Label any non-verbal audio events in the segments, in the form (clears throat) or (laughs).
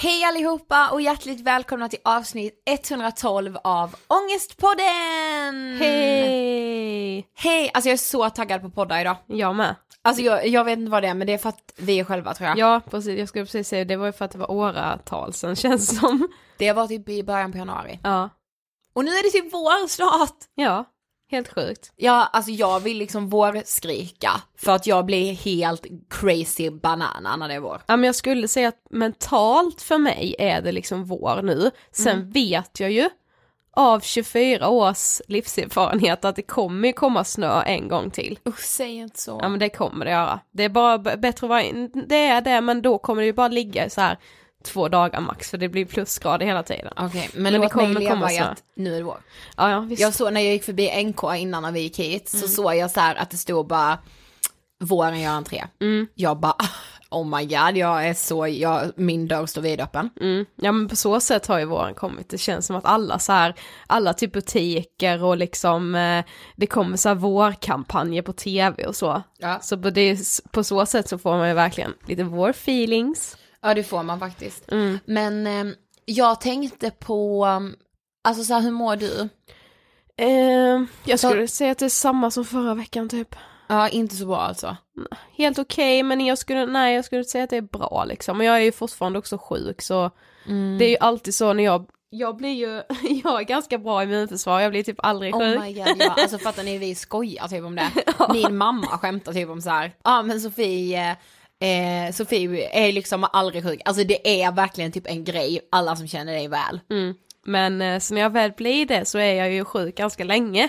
Hej allihopa och hjärtligt välkomna till avsnitt 112 av Ångestpodden! Hej! Hej! Alltså jag är så taggad på podda idag. Jag med. Alltså jag, jag vet inte vad det är men det är för att vi är själva tror jag. Ja, precis. Jag skulle precis säga det var ju för att det var åratal sen (laughs) känns som. Det var typ i början på januari. Ja. Och nu är det typ vår snart! Ja, helt sjukt. Ja, alltså jag vill liksom vårskrika för att jag blir helt crazy banana när det är vår. Ja men jag skulle säga att mentalt för mig är det liksom vår nu. Sen vet jag ju av 24 års livserfarenhet att det kommer komma snö en gång till. Usch, säg inte så. Ja men det kommer det göra. Det är bara bättre att vara, in- det är det men då kommer det ju bara ligga så här två dagar max för det blir plusgrader hela tiden. Okej, men, Men det låt mig kommer leva komma i snö. att nu är det vår. Ja ja visst. Jag såg när jag gick förbi NK innan när vi gick hit så såg jag så här att det stod bara våren gör entré. Jag bara (laughs) oh my god, jag är så, jag, min dörr står vidöppen. Mm. Ja men på så sätt har ju våren kommit. Det känns som att alla så här, alla typ butiker och liksom eh, det kommer så här vårkampanjer på tv och så. Ja. Så på, det, på så sätt så får man ju verkligen lite vårfeelings. Ja det får man faktiskt. Mm. Men eh, jag tänkte på, alltså så här, hur mår du? Eh, jag Så- skulle säga att det är samma som förra veckan typ. Ja, inte så bra alltså. Helt okej men jag skulle, nej jag skulle säga att det är bra liksom. Men jag är ju fortfarande också sjuk så det är ju alltid så när jag, jag blir ju, (laughs) jag har ganska bra immunförsvar, jag blir typ aldrig sjuk. Oh my god, ja. alltså fattar ni, vi skojar typ om det. (laughs) Min mamma skämtar typ om så här, ja men Sofie, eh, Sofie är liksom aldrig sjuk. Alltså det är verkligen typ en grej, alla som känner dig väl. Mm. Men eh, så när jag väl blir det så är jag ju sjuk ganska länge.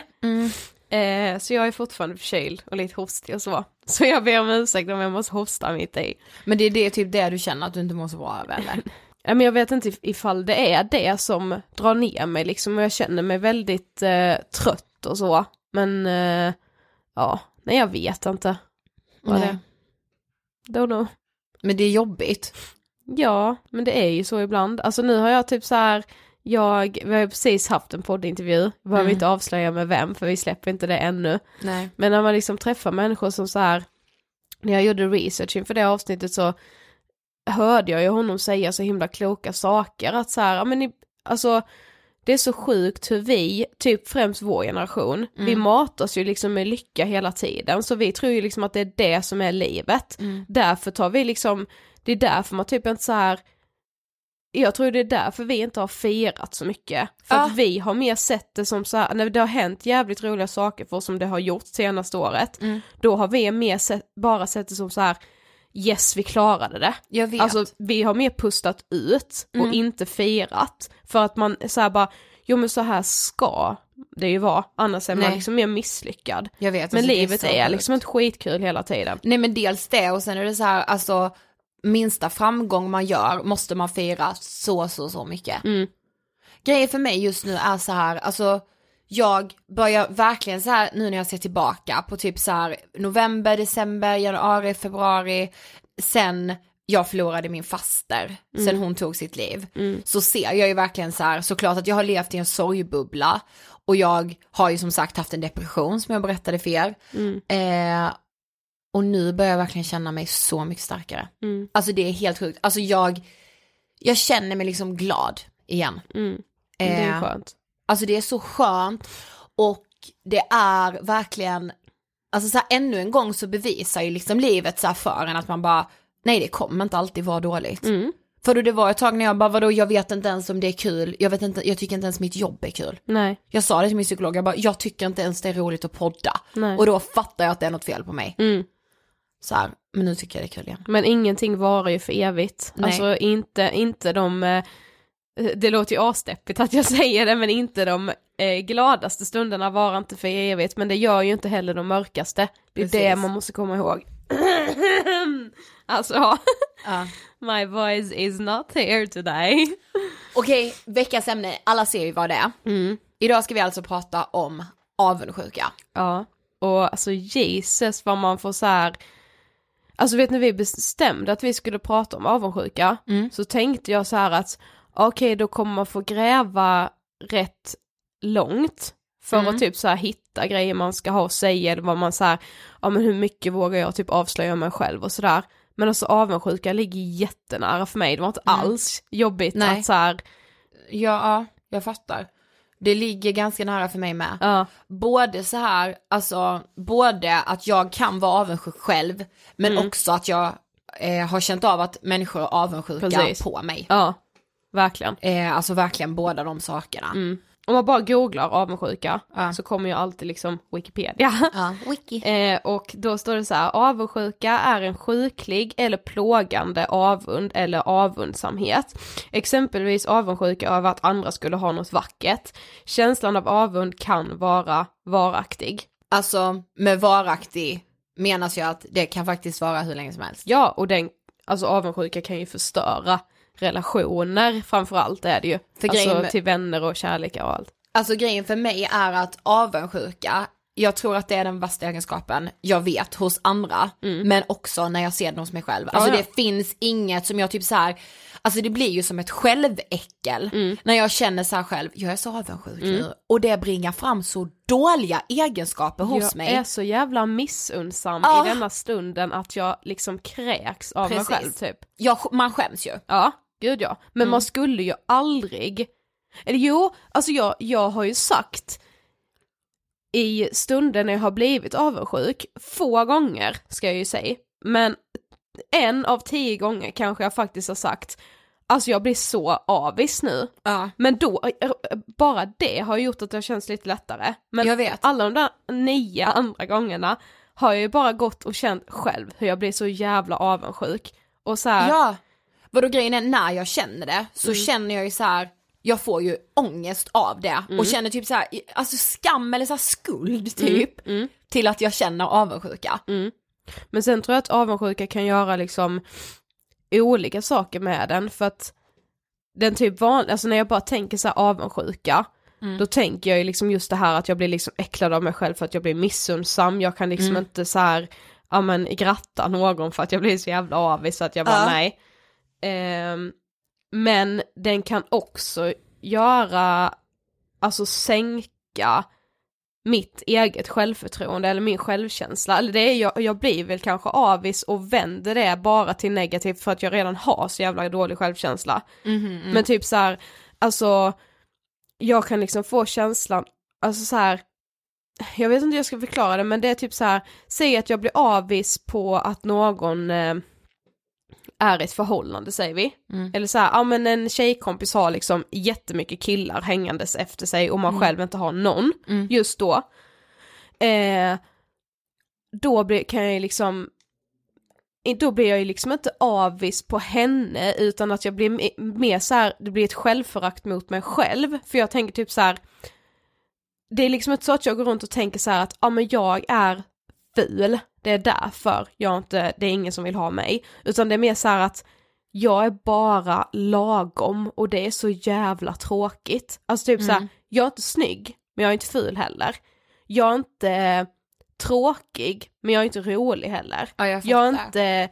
Eh, så jag är fortfarande förkyld och lite hostig och så. Så jag ber om ursäkt om jag måste hosta mitt i. Men det är det, typ det du känner att du inte mår så bra över eller? (laughs) Ja, men jag vet inte if- ifall det är det som drar ner mig liksom och jag känner mig väldigt eh, trött och så. Men eh, ja, nej jag vet inte. Vad det Don't know. Men det är jobbigt. Ja, men det är ju så ibland. Alltså nu har jag typ så här, jag, vi har precis haft en poddintervju, behöver Mm. inte avslöja med vem för vi släpper inte det ännu. Nej. Men när man liksom träffar människor som så här, när jag gjorde research inför det avsnittet så hörde jag ju honom säga så himla kloka saker att så här, ja men i, alltså det är så sjukt hur vi, typ främst vår generation, vi matas ju liksom med lycka hela tiden så vi tror ju liksom att det är det som är livet. Därför tar vi liksom, det är därför man typ inte så här jag tror det är därför vi inte har firat så mycket. För Ja. att vi har mer sett det som så här, när det har hänt jävligt roliga saker för oss som det har gjort senaste året. Mm. Då har vi mer sett, bara sett det som så här, yes vi klarade det. Jag vet. Alltså vi har mer pustat ut och Mm. inte firat. För att man så här bara, jo men så här ska det ju vara, annars är man Nej. liksom mer misslyckad. jag vet. Men alltså, livet är, sjukt. liksom inte skitkul hela tiden. Nej men dels det och sen är det så här, alltså minsta framgång man gör måste man fira så, så, så mycket. Mm. Grejen för mig just nu är så här, alltså jag börjar verkligen så här nu när jag ser tillbaka på typ så här november, december, januari, februari, sen jag förlorade min faster, sen hon tog sitt liv, så ser jag ju verkligen så här, såklart att jag har levt i en sorgbubbla och jag har ju som sagt haft en depression som jag berättade för er. Eh, och nu börjar jag verkligen känna mig så mycket starkare. Mm. Alltså det är helt sjukt, alltså jag, jag känner mig liksom glad igen. Mm. Det är Eh, skönt. Alltså det är så skönt och det är verkligen, alltså så här, ännu en gång så bevisar ju liksom livet så här för en att man bara, nej det kommer inte alltid vara dåligt. Mm. För då det var ett tag när jag bara, vadå jag vet inte ens om det är kul, jag vet inte, jag tycker inte ens mitt jobb är kul. Nej, Jag sa det till min psykolog, jag bara, jag tycker inte ens det är roligt att podda. nej. Och då fattar jag att det är något fel på mig. Mm. Så här, men nu tycker jag det är kul igen. Men ingenting varar ju för evigt. Nej. Alltså inte, inte de, eh, det låter ju asdeppigt att jag säger det, men inte de eh, gladaste stunderna varar inte för evigt men det gör ju inte heller de mörkaste. Det är det Precis. man måste komma ihåg. (clears throat) alltså, (laughs) Ja. my voice is not here today. (laughs) Okej, veckans ämne, alla ser ju vad det är. Mm. Idag ska vi alltså prata om avundsjuka. Ja, och alltså Jesus vad man får så här. Alltså vet ni vi bestämde att vi skulle prata om avundsjuka Mm. så tänkte jag så här att okej då kommer man få gräva rätt långt för Mm. att typ så här hitta grejer man ska ha och säga eller vad man så här, ja men hur mycket vågar jag typ avslöja mig själv och sådär. Men alltså avundsjuka ligger jättenära för mig, det var inte Mm. alls jobbigt Nej. att så här, Ja, ja, jag fattar. Det ligger ganska nära för mig med. ja, Både så här, alltså både att jag kan vara avundsjuk själv, men Mm. också att jag eh, har känt av att människor är avundsjuka Precis. på mig. ja, verkligen. Eh, alltså verkligen båda de sakerna. Mm. Om man bara googlar avundsjuka Ja. så kommer ju alltid liksom Wikipedia. Ja, (laughs) wiki. Eh, och då står det så här, avundsjuka är en sjuklig eller plågande avund eller avundsamhet. Exempelvis avundsjuka över att andra skulle ha något vackert. Känslan av avund kan vara varaktig. Alltså med varaktig menas ju att det kan faktiskt vara hur länge som helst. Ja, och den, alltså avundsjuka kan ju förstöra relationer framförallt är det ju. För alltså med- till vänner och kärlekar och allt. Alltså grejen för mig är att avundsjuka, jag tror att det är den värsta egenskapen jag vet hos andra, men också när jag ser den hos mig själv. Alltså Mm. Ja, ja. det finns inget som jag typ så här, alltså det blir ju som ett själväckel Mm. när jag känner så här själv, jag är så avundsjuk nu. Och det bringar fram så dåliga egenskaper hos jag mig. är så jävla missunnsam Ah. i denna stunden att jag liksom kräks av mig Precis. själv typ. Jag, man skäms ju. Ja, gud ja. Men Mm. man skulle ju aldrig, eller jo, alltså jag, jag har ju sagt i stunden när jag har blivit avundsjuk, få gånger ska jag ju säga, men en av tio gånger kanske jag faktiskt har sagt, alltså jag blir så avis nu. Ja. Men då, bara det har gjort att det känns lite lättare. Men Jag vet. alla de där nio andra gångerna har jag ju bara gått och känt själv hur jag blir så jävla avundsjuk. Och så här, Ja, vadå grejen är när jag känner det så Mm. känner jag ju så här. jag får ju ångest av det Mm. och känner typ så här, alltså skam eller så här skuld typ mm. till att jag känner avundsjuka. Men sen tror jag att avundsjuka kan göra liksom olika saker med den för att den typ van, alltså när jag bara tänker så här avundsjuka då tänker jag ju liksom just det här att jag blir liksom äcklad av mig själv för att jag blir missunnsam, jag kan liksom inte så här, ja men gratta någon för att jag blir så jävla avis så att jag bara Ja. nej. Ehm, men den kan också göra, alltså sänka mitt eget självförtroende eller min självkänsla. Eller det är jag, jag blir väl kanske avis och vänder det bara till negativt för att jag redan har så jävla dålig självkänsla. Men typ så här, alltså jag kan liksom få känslan, alltså så här, jag vet inte hur jag ska förklara det men det är typ så här, säg att jag blir avis på att någon eh, är ett förhållande säger vi. Eller så här, ja men en tjejkompis har liksom jättemycket killar hängandes efter sig och man själv inte har någon just då. Eh, då blir, kan jag ju liksom då blir jag ju liksom inte avis på henne utan att jag blir me- mer så här, det blir ett självförakt mot mig själv. För jag tänker typ så här. det är liksom inte så att jag går runt och tänker så här att, ja men jag är ful, det är därför jag inte, det är ingen som vill ha mig. Utan det är mer så här att jag är bara lagom och det är så jävla tråkigt. Alltså typ så här, jag är inte snygg, men jag är inte ful heller. Jag är inte tråkig, men jag är inte rolig heller. Ja, jag jag är inte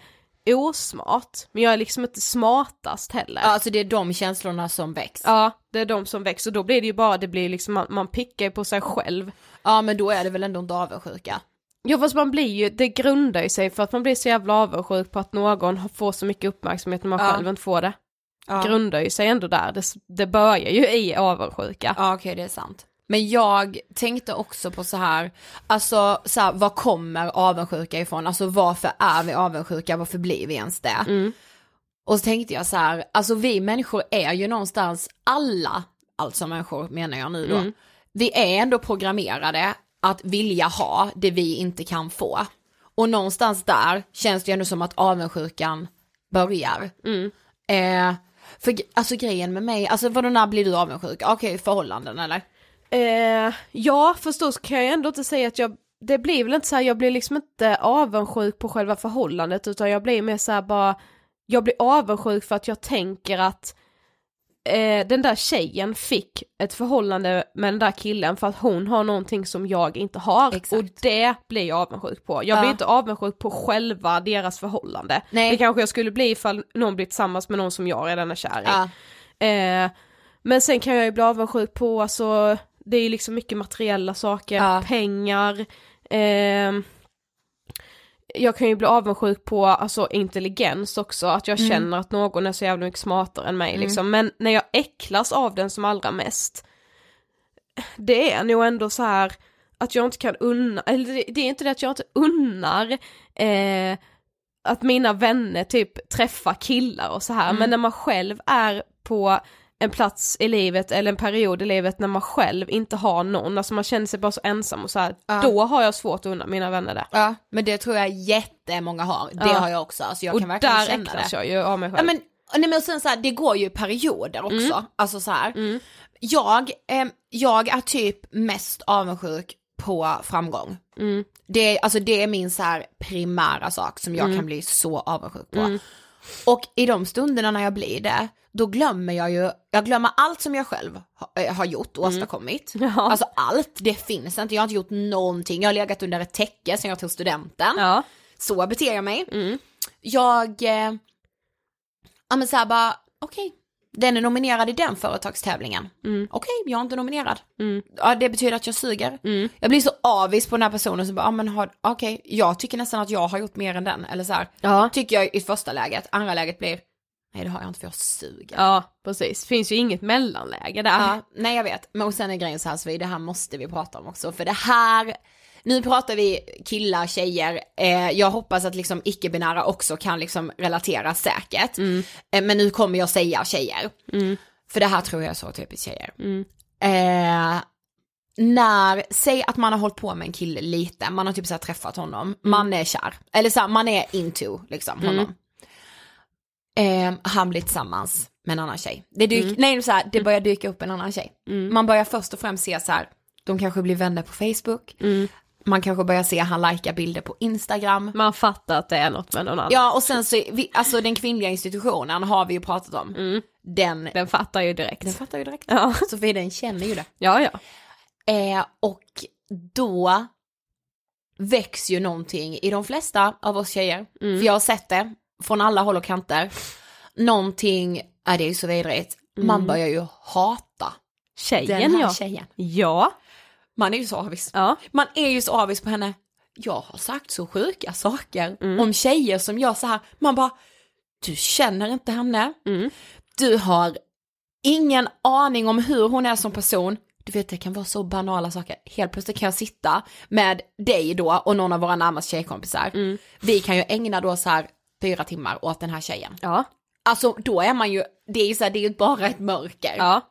osmart, men jag är liksom inte smartast heller. Ja, alltså det är de känslorna som väcks. Ja, det är de som växer, då blir det ju bara, det blir liksom, man, man pickar på sig själv. Ja men då är det väl ändå inte avundsjuka. Ja fast man blir ju, det grundar ju sig för att man blir så jävla avundsjuk på att någon får så mycket uppmärksamhet när man Ja. själv inte får det. Ja, Grundar ju sig ändå där, det, det börjar ju i avundsjuka. ja okej det är sant. Men jag tänkte också på så här, alltså så här, var kommer avundsjuka ifrån? Alltså varför är vi avundsjuka? Varför blir vi ens det? Mm. Och så tänkte jag så här, alltså vi människor är ju någonstans alla, alltså människor menar jag nu då, Mm. vi är ändå programmerade att vilja ha det vi inte kan få. Och någonstans där känns det ju ändå som att avundsjukan börjar. Mm. Eh, för alltså grejen med mig, alltså vadå när blir du avundsjuk? Ah, okej, förhållanden eller? Eh, ja, förstås kan jag ändå inte säga att jag, det blir väl inte så här, jag blir liksom inte avundsjuk på själva förhållandet utan jag blir mer så här bara, jag blir avundsjuk för att jag tänker att eh, den där tjejen fick ett förhållande med den där killen för att hon har någonting som jag inte har Exakt. och det blir jag avundsjuk på. Jag Ja. blir inte avundsjuk på själva deras förhållande. Nej. Det kanske jag skulle bli ifall någon blir tillsammans med någon som jag redan är kär i. Ja. Eh, men sen kan jag ju bli avundsjuk på, alltså, det är ju liksom mycket materiella saker, Ja. pengar, ehm, jag kan ju bli avundsjuk på alltså intelligens också, att jag Mm. känner att någon är så jävla mycket smartare än mig liksom, men när jag äcklas av den som allra mest, det är nog ändå så här att jag inte kan unna, eller det, det är inte det att jag inte unnar eh, att mina vänner typ träffar killar och så här, Mm. men när man själv är på en plats i livet eller en period i livet när man själv inte har någon, alltså man känner sig bara så ensam och så här, Ja. då har jag svårt att unna mina vänner det. Ja, men det tror jag jättemånga har. Det Ja. har jag också. Alltså jag och kan verkligen där känna det. jag ju av mig själv. Ja men, nej, men och sen så här, det går ju perioder också. Alltså så här. Jag, ehm, jag är typ mest avundsjuk på framgång. Mm. Det, är- alltså det är min så här primära sak som jag kan bli så avundsjuk på. Och i de stunderna när jag blir det, då glömmer jag ju, jag glömmer allt som jag själv eh, har gjort och åstadkommit. (laughs) Ja. Alltså allt, det finns inte, jag har inte gjort någonting, jag har legat under ett täcke sen jag tog studenten. Ja. Så beter jag mig. Mm. Jag, eh, ja men såhär bara, okej, den är nominerad i den företagstävlingen. Mm. Okej, jag är inte nominerad. Mm. Ja, det betyder att jag suger. Mm. Jag blir så avis på den här personen som bara, ja men har, okej, jag tycker nästan att jag har gjort mer än den. Eller så här, Ja. tycker jag i första läget. Andra läget blir, nej det har jag inte för jag suger. ja, precis. Finns ju inget mellanläge där. Ja, nej jag vet. Men och sen är grejen så här, så det här måste vi prata om också. För det här, nu pratar vi killar, tjejer. Eh, jag hoppas att liksom icke-binära också kan liksom relatera säkert. Eh, men nu kommer jag säga tjejer. Mm. För det här tror jag är så typiskt tjejer. Mm. Eh, när, säg att man har hållit på med en kille lite, man har typ så här träffat honom, man är kär. Eller så här, man är into liksom honom. Eh, han blir tillsammans med en annan tjej. Det, dyk, nej, så här, det börjar dyka upp en annan tjej. Man börjar först och främst se så här, de kanske blir vänner på Facebook. Man kanske börjar se han likar bilder på Instagram. Man fattar att det är något med någon annan. Ja och sen så, vi, alltså den kvinnliga institutionen har vi ju pratat om. Den, Den fattar ju direkt. den fattar ju direkt. Ja, (laughs) Sofie den känner ju det. ja. ja. Eh, och då väcks ju någonting i de flesta av oss tjejer. För jag har sett det från alla håll och kanter. Någonting, är det är ju så vidrigt, man börjar ju hata den Tjejen här ja. tjejen. Ja. Man är ju så avis. Ja. Man är ju så avis på henne. Jag har sagt så sjuka saker om tjejer som gör så här. Man bara, du känner inte henne. Mm. Du har ingen aning om hur hon är som person. Du vet det kan vara så banala saker. Helt plötsligt kan jag sitta med dig då och någon av våra närmaste tjejkompisar. Mm. Vi kan ju ägna då så här fyra timmar åt den här tjejen. Ja. Alltså då är man ju, det är ju så här, det är ju bara ett mörker. Ja.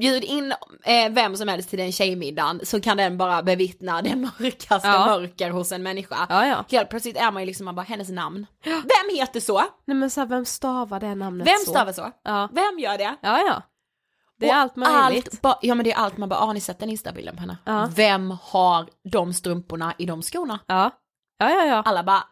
Bjud in eh, vem som helst till den tjejmiddagen så kan den bara bevittna det mörkaste Ja. mörker hos en människa. Ja, ja. Helt plötsligt är man ju liksom man bara, hennes namn. Vem heter så? Nej men så här, vem stavar det namnet Vem så? stavar så? Ja. Vem gör det? Ja, ja. Det är Och allt möjligt. Allt, ja men det är allt man bara, ah, har ni sett den instabilden på henne? Ja. Vem har de strumporna i de skorna? Ja. Ja, ja, ja. Alla bara,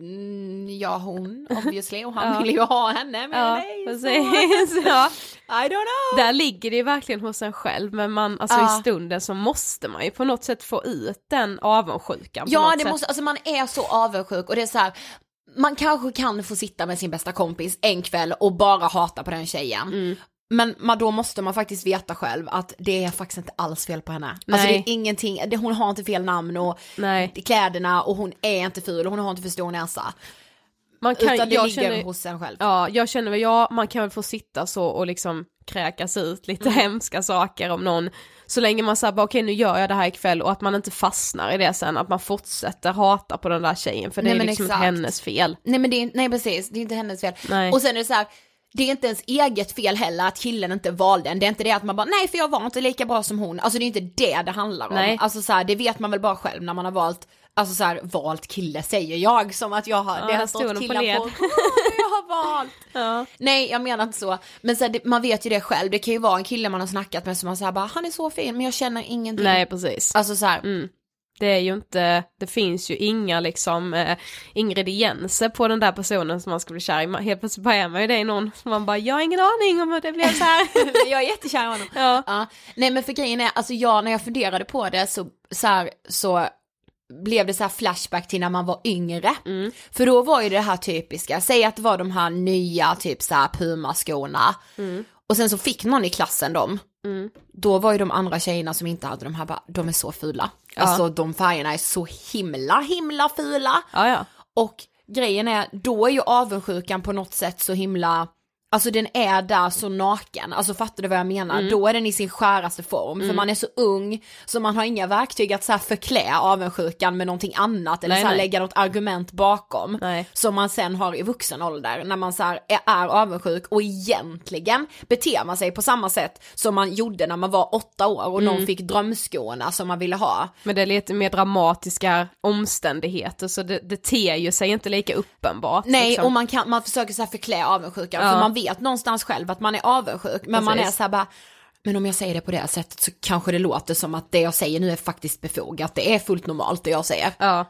mm, ja hon obviously och han (laughs) Ja. vill ju ha henne med Ja, dig. precis. (laughs) Ja. (laughs) I don't know. Där ligger det ju verkligen hos en själv men man, alltså Ja. i stunden så måste man ju på något sätt få ut den avundsjukan Ja det sätt. måste, alltså man är så avundsjuk och det är så här. Man kanske kan få sitta med sin bästa kompis en kväll och bara hata på den tjejen. Mm. Men man, då måste man faktiskt veta själv att det är faktiskt inte alls fel på henne. Alltså det Nej. är ingenting, det, hon har inte fel namn och Nej. kläderna och hon är inte ful och hon har inte för stor näsa. Man kan, utan det jag ligger känner, hos en själv. Ja, jag känner väl, ja, man kan väl få sitta så och liksom kräkas ut lite Mm. hemska saker om någon, så länge man säger okej nu gör jag det här ikväll och att man inte fastnar i det sen, att man fortsätter hata på den där tjejen för det Nej, är liksom inte exakt. hennes fel. Nej men det är, nej precis, det är inte hennes fel. Nej. Och sen är det så här, det är inte ens eget fel heller att killen inte valde en. Det är inte det att man bara, nej för jag var inte lika bra som hon. Alltså det är inte det det handlar om. Nej. Alltså så här, det vet man väl bara själv när man har valt alltså så här, valt kille säger jag som att jag har, Ja, det har stått killar på, (laughs) på jag har valt. (laughs) Ja. Nej jag menar inte så, men så här, man vet ju det själv, det kan ju vara en kille man har snackat med som man säger bara, han är så fin men jag känner ingenting. Nej precis. Alltså så här, Mm. Det är ju inte, det finns ju inga liksom eh, ingredienser på den där personen som man ska bli kär i. Helt plötsligt bara är man ju det i någon som man bara, jag har ingen aning om hur det blev så här. (laughs) jag är jättekär i honom. ja. Ja, nej men för grejen är, alltså jag när jag funderade på det så, så, här, så blev det så här flashback till när man var yngre. Mm. För då var ju det här typiska, säg att det var de här nya typ så här Puma-skorna. Och sen så fick någon i klassen dem. Mm. Då var ju de andra tjejerna som inte hade de här bara, de är så fula. Alltså de färgerna är så himla himla fula. ja, ja. Och grejen är, då är ju avundsjukan på något sätt så himla, alltså den är där så naken, alltså fattar du vad jag menar? Mm. Då är den i sin skäraste form, för man är så ung så man har inga verktyg att så här förklä avundsjukan med någonting annat eller Nej, så här nej. lägga något argument bakom. Nej. Som man sen har i vuxen ålder när man så här är, är avundsjuk och egentligen beter man sig på samma sätt som man gjorde när man var åtta år och Mm. någon fick drömskorna som man ville ha. Men det är lite mer dramatiska omständigheter så det, det ter ju sig inte lika uppenbart. Nej, liksom. och man, kan, man försöker så här förklä avundsjukan, Ja. för man vet någonstans själv att man är avundsjuk, men man är Precis. så här bara, men om jag säger det på det här sättet så kanske det låter som att det jag säger nu är faktiskt befogat, det är fullt normalt det jag säger. Ja,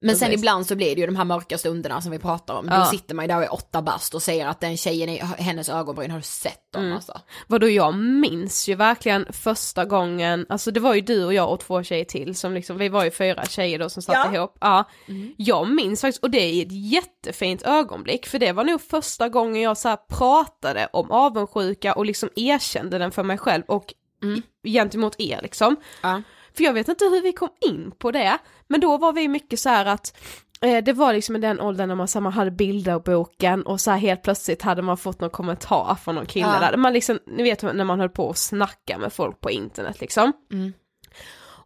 Men sen ibland så blir det ju de här mörka stunderna som vi pratar om, då Ja. sitter man ju där och är åtta bast och säger att den tjejen i hennes ögonbryn, har du sett dem Mm. alltså? vadå jag minns ju verkligen första gången, alltså det var ju du och jag och två tjejer till som liksom, vi var ju fyra tjejer då som satt Ja. ihop. Ja. Mm. Jag minns faktiskt, och det är ett jättefint ögonblick, för det var nog första gången jag så pratade om avundsjuka och liksom erkände den för mig själv och Mm. gentemot er liksom. Ja. För jag vet inte hur vi kom in på det, men då var vi mycket så här att eh, det var liksom i den åldern när man, så här, man hade bilderboken och så här helt plötsligt hade man fått någon kommentar från någon kille Ja. där. Man liksom, ni vet när man höll på att snacka med folk på internet liksom. Mm.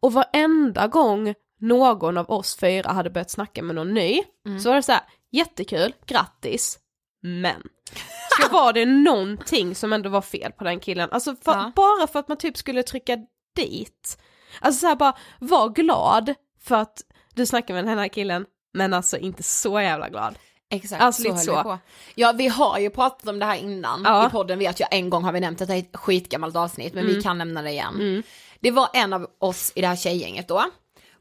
Och varenda gång någon av oss fyra hade börjat snacka med någon ny, Mm. så var det så här, jättekul, grattis, men. (laughs) Så var det någonting som ändå var fel på den killen, alltså för, Ja. bara för att man typ skulle trycka dit. Alltså så här bara, var glad för att du snackar med den här killen, men alltså inte så jävla glad. Exakt, Alltså, så lite höll så. på. Ja, vi har ju pratat om det här innan Ja. i podden, vet jag en gång har vi nämnt det är ett skitgammalt avsnitt, men Mm. vi kan nämna det igen. Det var en av oss i det här tjejgänget då.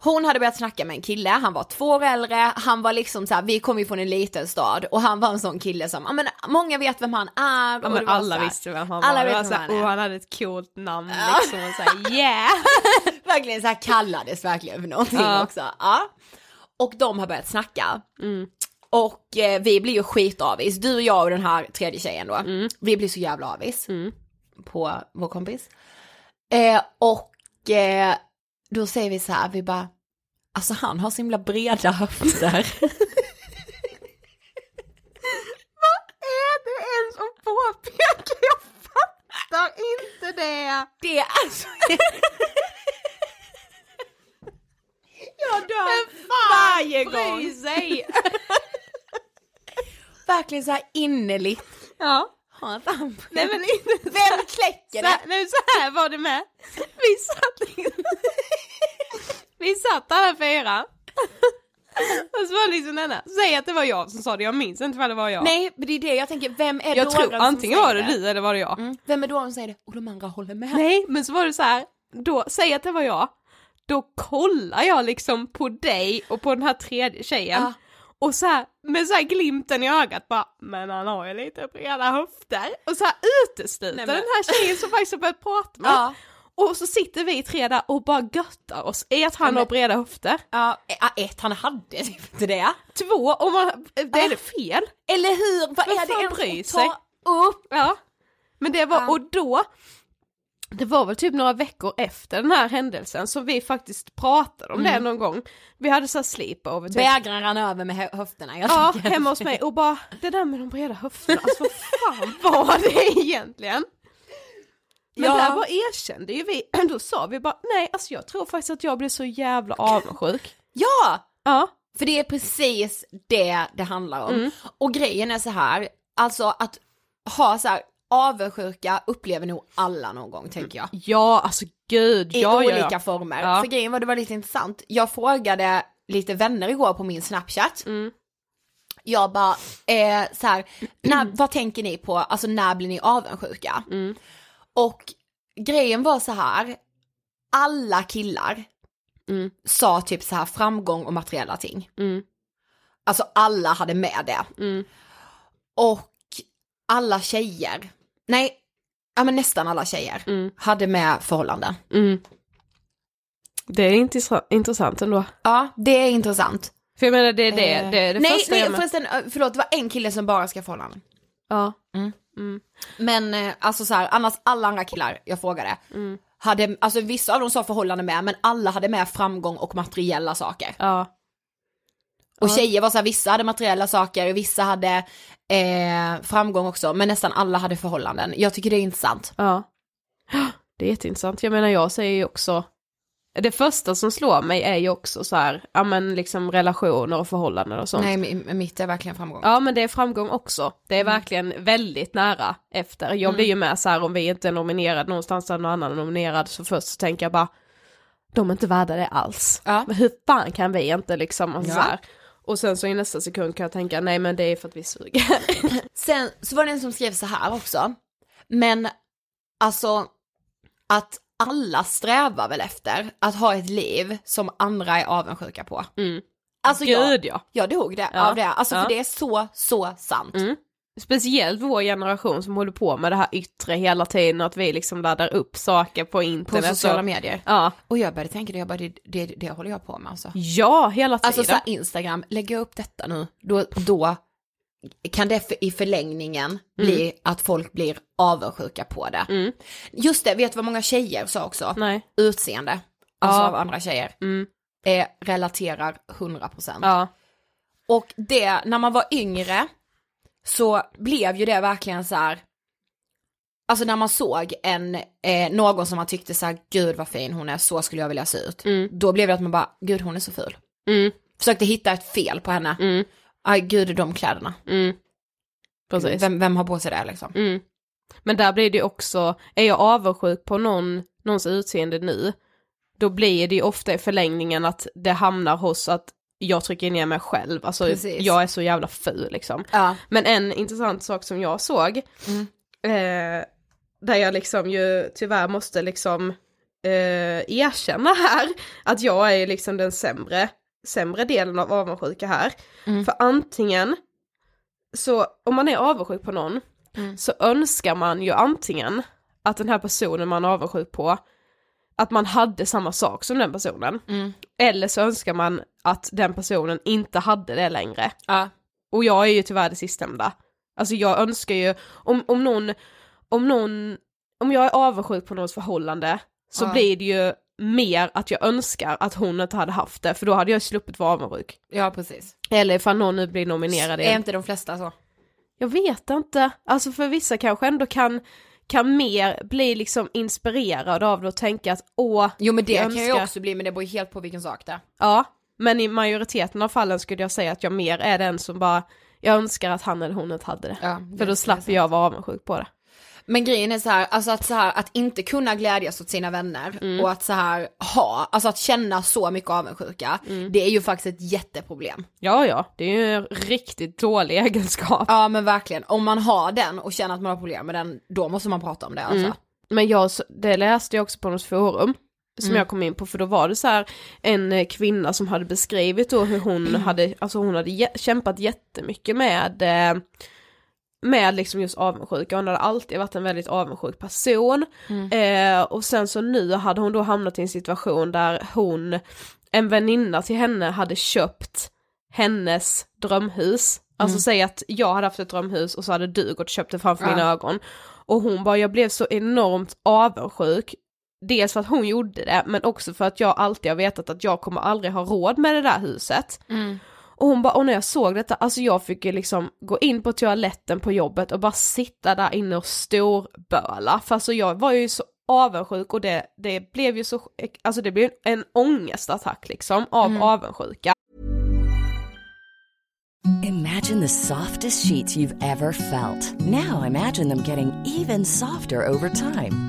Hon hade börjat snacka med en kille, han var två år äldre, han var liksom så här, vi kom ju från en liten stad och han var en sån kille som, ja men många vet vem han är. Ja, och det men alla så här- visste vem han alla var, det vet var vem så här, han är. oh, han hade ett coolt namn liksom och såhär yeah! (laughs) verkligen så här kallades verkligen för någonting Ja. också. Ja. Och de har börjat snacka. Mm. Och eh, vi blir ju skitavis, du och jag och den här tredje tjejen då. Mm. Vi blir så jävla avis Mm. på vår kompis. Eh, och eh, då säger vi så här, vi bara, alltså han har så himla breda höfter. (laughs) är det en som påpekar? Jag fattar inte det! Det är alltså... (laughs) jag dör varje gång. Bry sig! (laughs) Verkligen så här innerligt. ja. Han Nej men (laughs) inte Vem kläcker så, det? nej, så här var det med. (laughs) Vi satt liksom, Vi satt alla fyra. Och så var det liksom denna, säg att det var jag som sa det, jag minns inte vad det var jag. Nej, men det är det jag tänker, vem är jag dåren tror antingen var det du eller var det jag. Mm. Vem är dåren som säger det? Och de andra håller med. Nej, men så var det så här, då, säg att det var jag, då kollar jag liksom på dig och på den här tredje tjejen. Ja. Och så här, med så här glimten i ögat bara, men han har ju lite breda höfter. Och så här utesluter Nej, men- den här tjejen som faktiskt har börjat prata med. Ja. Och så sitter vi tre där och bara göttar oss i att han Ja, men- har breda höfter. Ja, ett, han hade typ inte det. Två, om man, det är det fel. Eller hur? Vad är det ens bryr att sig? ta upp? Ja. Men det var, Ja. och då, det var väl typ några veckor efter den här händelsen som vi faktiskt pratade om det någon gång. Vi hade så här sleepover typ. Bägaren rann över med hö- höfterna. Jag Ja, hemma hos mig och bara, det där med de breda höfterna, alltså vad fan var det egentligen? Men Ja. där bara erkände ju vi, (clears throat) då sa vi bara, nej alltså jag tror faktiskt att jag blev så jävla (clears throat) avundsjuk. Ja! Ja, För det är precis det det handlar om. Mm. Och grejen är så här, alltså att ha så här avundsjuka upplever nog alla någon gång tänker jag. ja alltså gud, I ja, olika ja. former. Ja. För grejen var det var lite intressant, jag frågade lite vänner igår på min snapchat. Mm. Jag bara, eh, så här, när, (clears throat) vad tänker ni på, alltså när blir ni avundsjuka? Mm. Och grejen var så här, alla killar Mm. sa typ så här framgång och materiella ting. Mm. Alltså alla hade med det. Mm. Och alla tjejer, nej, ja men nästan alla tjejer Mm. hade med förhållanden. Mm. Det är intressant, intressant ändå. Ja, det är intressant. För jag menar det är det, Eh, det, är det nej, första nej jag med. förresten, eh, förlåt, det var en kille som bara ska förhållanden. Ja. Mm. Mm. Men eh, alltså så här, annars alla andra killar jag frågade, Mm. hade, alltså vissa av dem sa förhållande med, men alla hade med framgång och materiella saker. Ja. Och tjejer var så här, vissa hade materiella saker, vissa hade eh, framgång också, men nästan alla hade förhållanden. Jag tycker det är intressant. Ja. (gasps) Det är jätteintressant. Jag menar jag säger ju också, det första som slår mig är ju också så här, ja men liksom relationer och förhållanden och sånt. Nej, mi- mitt är verkligen framgång. Ja men det är framgång också. Det är Mm. verkligen väldigt nära efter. Jag blir ju med så här om vi inte är nominerade någonstans där någon annan är nominerad så först så tänker jag bara de är inte värda det alls. Ja. Men hur fan kan vi inte liksom och så Ja. här. Och sen så i nästa sekund kan jag tänka nej men det är för att vi suger. (laughs) Sen så var det en som skrev så här också, men alltså att alla strävar väl efter att ha ett liv som andra är avundsjuka på. Mm. Alltså jag, Gud ja. jag dog det, Ja. av det, alltså Ja. för det är så, så sant. Mm. Speciellt vår generation som håller på med det här yttre hela tiden att vi liksom laddar upp saker på På internet. sociala och, medier. Ja. Och jag började tänka det, jag bara, det, det, det håller jag på med alltså. ja, hela tiden. Alltså så här, Instagram, lägger jag upp detta nu, då, då kan det för, i förlängningen bli att folk blir avundsjuka på det. Mm. Just det, vet du vad många tjejer sa också? Nej. Utseende, alltså Ja. av andra tjejer, Mm. eh, relaterar 100%. Ja. Och det, när man var yngre, så blev ju det verkligen så här. Alltså när man såg en, eh, någon som man tyckte så här, gud vad fin hon är, så skulle jag vilja se ut. Mm. Då blev det att man bara, gud hon är så ful. Mm. Försökte hitta ett fel på henne. Mm. Aj gud de kläderna. Mm. Precis. Vem, vem har på sig det liksom? Mm. Men där blir det ju också, är jag avundsjuk på någon, någons utseende nu, då blir det ju ofta i förlängningen att det hamnar hos att jag trycker ner mig själv, alltså Precis. jag är så jävla ful liksom. Ja. Men en intressant sak som jag såg, Mm. eh, där jag liksom ju tyvärr måste liksom eh, erkänna här, att jag är liksom den sämre, sämre delen av avundsjuka här. Mm. För antingen, så om man är avundsjuk på någon, Mm. så önskar man ju antingen att den här personen man är avundsjuk på, att man hade samma sak som den personen. Mm. Eller så önskar man att den personen inte hade det längre. Ja. Och jag är ju tyvärr det sistnämnda. Alltså jag önskar ju, om, om någon, om någon, om jag är avundsjuk på någons förhållande så Ja. blir det ju mer att jag önskar att hon inte hade haft det, för då hade jag sluppit vara avundsjuk. ja, precis. Eller ifall någon nu blir nominerad Är igen. inte de flesta så? Jag vet inte, alltså för vissa kanske ändå kan, kan mer bli liksom inspirerad av det och tänka att åh, Jo men det jag kan jag också bli, men det beror helt på vilken sak det är. Ja, men i majoriteten av fallen skulle jag säga att jag mer är den som bara, jag önskar att han eller hon inte hade det. Ja, För då slapp jag vara avundsjuk på det. Men grejen är så här, alltså att så här, att inte kunna glädjas åt sina vänner Mm. och att så här ha, alltså att känna så mycket avundsjuka, Mm. det är ju faktiskt ett jätteproblem. Ja, ja, det är ju en riktigt dålig egenskap. Ja men verkligen, om man har den och känner att man har problem med den, då måste man prata om det alltså. Mm. Men jag, det läste jag också på något forum som Mm. jag kom in på, för då var det så här en eh, kvinna som hade beskrivit då hur hon (clears throat) hade, alltså hon hade kämpat jättemycket med eh, med liksom just avundsjuka, hon hade alltid varit en väldigt avundsjuk person. Eh, och sen så nu hade hon då hamnat i en situation där hon, en väninna till henne hade köpt hennes drömhus. Alltså säg att jag hade haft ett drömhus och så hade du gått och köpt det framför Ja. mina ögon. Och hon bara, jag blev så enormt avundsjuk. Dels för att hon gjorde det, men också för att jag alltid har vetat att jag kommer aldrig ha råd med det där huset. Och hon bara, och när jag såg detta, alltså jag fick ju liksom gå in på toaletten på jobbet och bara sitta där inne och storböla. För alltså jag var ju så avundsjuk och det, det blev ju så, alltså det blev en ångestattack liksom av avundsjuka. Imagine the softest sheets you've ever felt. Now imagine them getting even softer over time.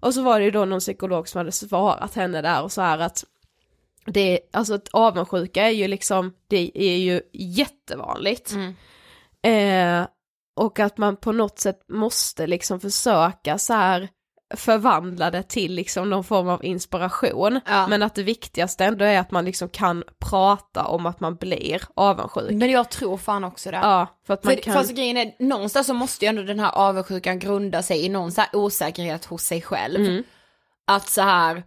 Och så var det ju då någon psykolog som hade svarat henne där och så här att det, alltså att avundsjuka är ju liksom, det är ju jättevanligt. Eh, och att man på något sätt måste liksom försöka så här förvandla det till liksom någon form av inspiration. Ja. Men att det viktigaste ändå är att man liksom kan prata om att man blir avundsjuk. Men jag tror fan också det. Ja, för att man För, kan... alltså, grejen är, någonstans så måste ju ändå den här avundsjukan grunda sig i någon så här osäkerhet hos sig själv. Mm. Att så här,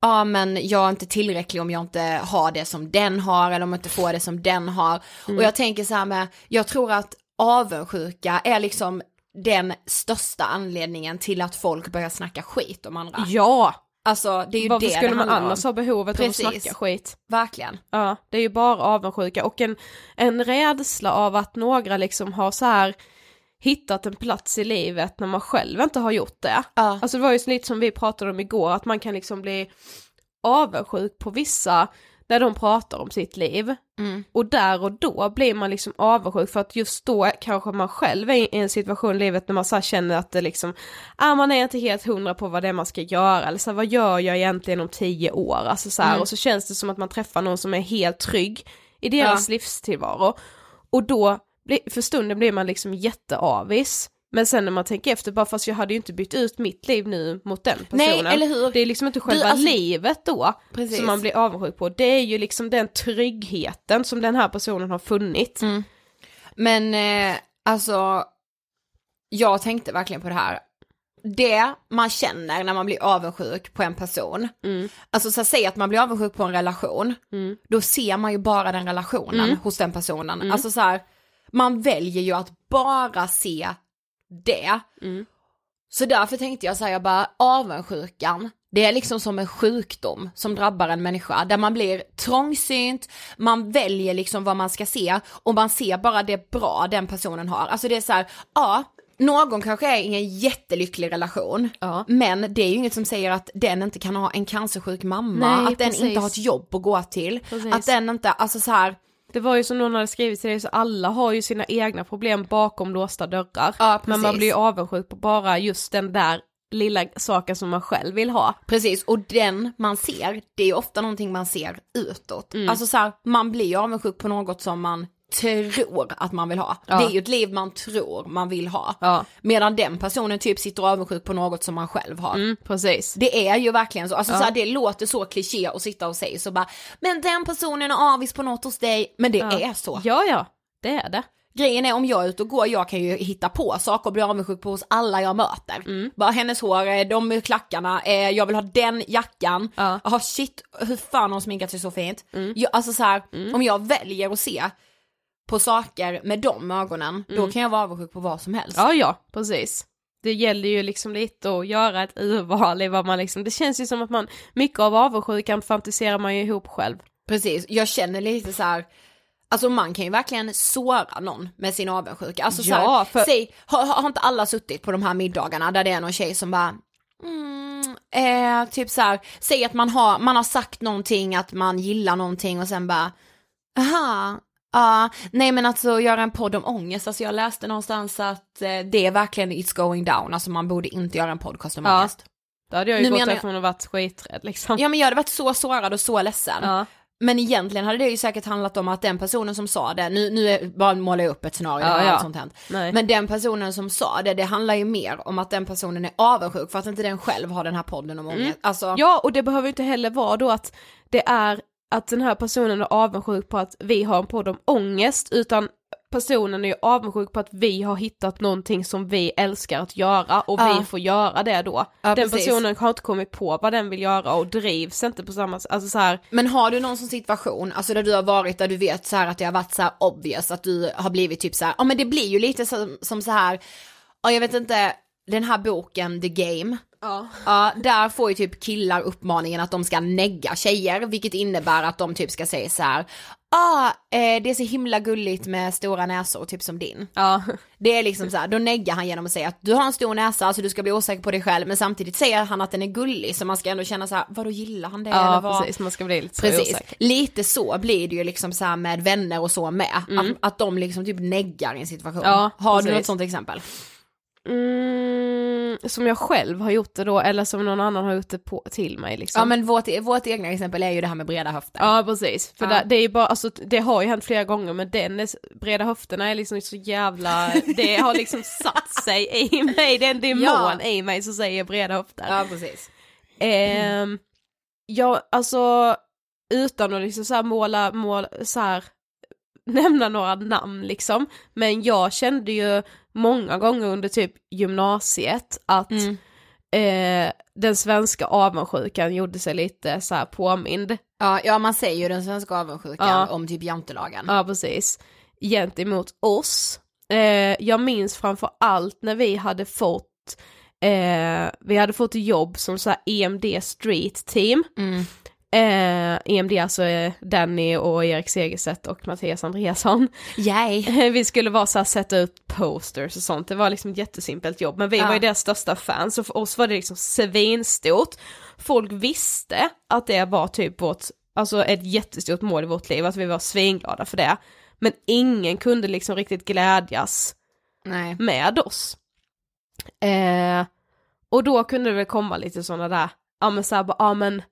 ja men jag är inte tillräcklig om jag inte har det som den har eller om jag inte får det som den har. Mm. Och jag tänker så här med, jag tror att avundsjuka är liksom den största anledningen till att folk börjar snacka skit om andra. Ja! Alltså det är ju Varför det skulle det man annars om. ha behovet Precis. av att snacka skit? Verkligen. Ja, det är ju bara avundsjuka och en, en rädsla av att några liksom har så här hittat en plats i livet när man själv inte har gjort det. Ja. Alltså det var ju lite som vi pratade om igår, att man kan liksom bli avundsjuk på vissa när de pratar om sitt liv. Mm. Och där och då blir man liksom avundsjuk för att just då kanske man själv är i en situation i livet när man så känner att det liksom, ah, man är inte helt hundra på vad det är man ska göra eller så här, vad gör jag egentligen om tio år? Alltså så här, Mm. och så känns det som att man träffar någon som är helt trygg i deras livstillvaro. Och då, för stunden blir man liksom jätteavis. Men sen när man tänker efter, bara fast jag hade ju inte bytt ut mitt liv nu mot den personen. Nej, eller hur? Det är liksom inte själva alltså- livet då Precis. som man blir avundsjuk på. Det är ju liksom den tryggheten som den här personen har funnit. Mm. Men eh, alltså, jag tänkte verkligen på det här. Det man känner när man blir avundsjuk på en person, Mm. alltså så att säga att man blir avundsjuk på en relation, Mm. då ser man ju bara den relationen Mm. hos den personen. Mm. Alltså så här, man väljer ju att bara se det. Mm. Så därför tänkte jag säga bara avundsjukan, det är liksom som en sjukdom som drabbar en människa där man blir trångsynt, man väljer liksom vad man ska se och man ser bara det bra den personen har. Alltså det är så här, ja, någon kanske är i en jättelycklig relation, Ja. men det är ju inget som säger att den inte kan ha en cancersjuk mamma, Nej, att den precis. inte har ett jobb att gå till, Precis. att den inte, alltså så här, Det var ju som någon hade skrivit till dig, så alla har ju sina egna problem bakom låsta dörrar. Ja, men man blir ju avundsjuk på bara just den där lilla saken som man själv vill ha. Precis, och den man ser, det är ju ofta någonting man ser utåt. Mm. Alltså så här, man blir ju avundsjuk på något som man tror att man vill ha. Ja. Det är ju ett liv man tror man vill ha. Ja. Medan den personen typ sitter avundsjuk på något som man själv har. Mm, precis. Det är ju verkligen så, alltså Ja. så här, det låter så kliché att sitta och säga så bara, men den personen är avis på något hos dig, men det är så. Ja, ja, det är det. Grejen är om jag är ute och går, jag kan ju hitta på saker och bli avundsjuk på hos alla jag möter. Mm. Bara hennes hår, eh, de klackarna, eh, jag vill ha den jackan. Ja. Jaha shit, hur fan har hon sminkat sig så fint? Mm. Jag, alltså så här, om jag väljer att se på saker med de ögonen, då kan jag vara avundsjuk på vad som helst. Mm. Ja, ja, precis. Det gäller ju liksom lite att göra ett urval i vad man liksom, det känns ju som att man, mycket av avundsjukan fantiserar man ju ihop själv. Precis, jag känner lite så här Alltså man kan ju verkligen såra någon med sin avundsjuka. Alltså så Ja, här, för- säg, har, har inte alla suttit på de här middagarna där det är någon tjej som bara Mm, eh, typ så här, säg att man har, man har sagt någonting, att man gillar någonting och sen bara, aha, ja, nej men alltså göra en podd om ångest, alltså jag läste någonstans att eh, det är verkligen it's going down, alltså man borde inte göra en podcast om Ja. ångest. Då hade jag ju Nu gått menar jag- därifrån och varit skiträdd liksom. Ja men jag hade varit så sårad och så ledsen. Ja. Men egentligen hade det ju säkert handlat om att den personen som sa det, nu, nu är, bara målar jag upp ett scenario, Ja, ja. sånt hänt. Nej. Men den personen som sa det, det handlar ju mer om att den personen är avundsjuk för att inte den själv har den här podden om ångest. Alltså, Mm. Ja, och det behöver ju inte heller vara då att det är att den här personen är avundsjuk på att vi har en podd om ångest, utan personen är ju avundsjuk på att vi har hittat någonting som vi älskar att göra och Ja. vi får göra det då. Ja, den precis. personen har inte kommit på vad den vill göra och drivs inte på samma sätt, alltså så här, Men har du någon sån situation, alltså där du har varit där du vet så här att det har varit så här obvious att du har blivit typ så här, ja men det blir ju lite som, som så här, ja jag vet inte, den här boken The Game, Ja. ja där får ju typ killar uppmaningen att de ska negga tjejer, vilket innebär att de typ ska säga så här, ah, eh, det är så himla gulligt med stora näsor, typ som din. Ja. Det är liksom så här, då neggar han genom att säga att du har en stor näsa så du ska bli osäker på dig själv men samtidigt säger han att den är gullig så man ska ändå känna så här, vadå gillar han det eller Ja, vad? precis, man ska bli lite så Precis, osäker. lite så blir det ju liksom så med vänner och så med, att, att de liksom typ neggar i en situation. Mm. Ja, har du precis. något sånt exempel? Mm, som jag själv har gjort det då, eller som någon annan har gjort det på, till mig liksom. Ja men vårt, vårt egna exempel är ju det här med breda höfter. Ja precis, för Ja. Det, det är ju bara, alltså det har ju hänt flera gånger men den är, breda höfterna är liksom så jävla, det har liksom (laughs) satt sig i mig, det är en demon Ja. i mig som säger breda höfter. Ja precis. Ehm, ja alltså utan att liksom så här måla, måla så här, nämna några namn liksom, men jag kände ju många gånger under typ gymnasiet att Mm. eh, den svenska avundsjukan gjorde sig lite så här påmind. Ja, ja man säger ju den svenska avundsjukan Ja. om typ jantelagen. Ja precis. Gentemot oss. Eh, jag minns framför allt när vi hade fått eh, vi hade fått jobb som så EMD Street Team. Mm. Eh, EMD alltså eh, Danny och Erik Segerstedt och Mattias Andreasson. Yay. (laughs) vi skulle vara så här sätta upp posters och sånt, det var liksom ett jättesimpelt jobb men vi Ja. var ju deras största fans och för oss var det liksom svinstort. Folk visste att det var typ vårt, alltså ett jättestort mål i vårt liv, att vi var svinglada för det. Men ingen kunde liksom riktigt glädjas Nej. med oss. Eh, och då kunde det väl komma lite sådana där, ja men såhär ja men,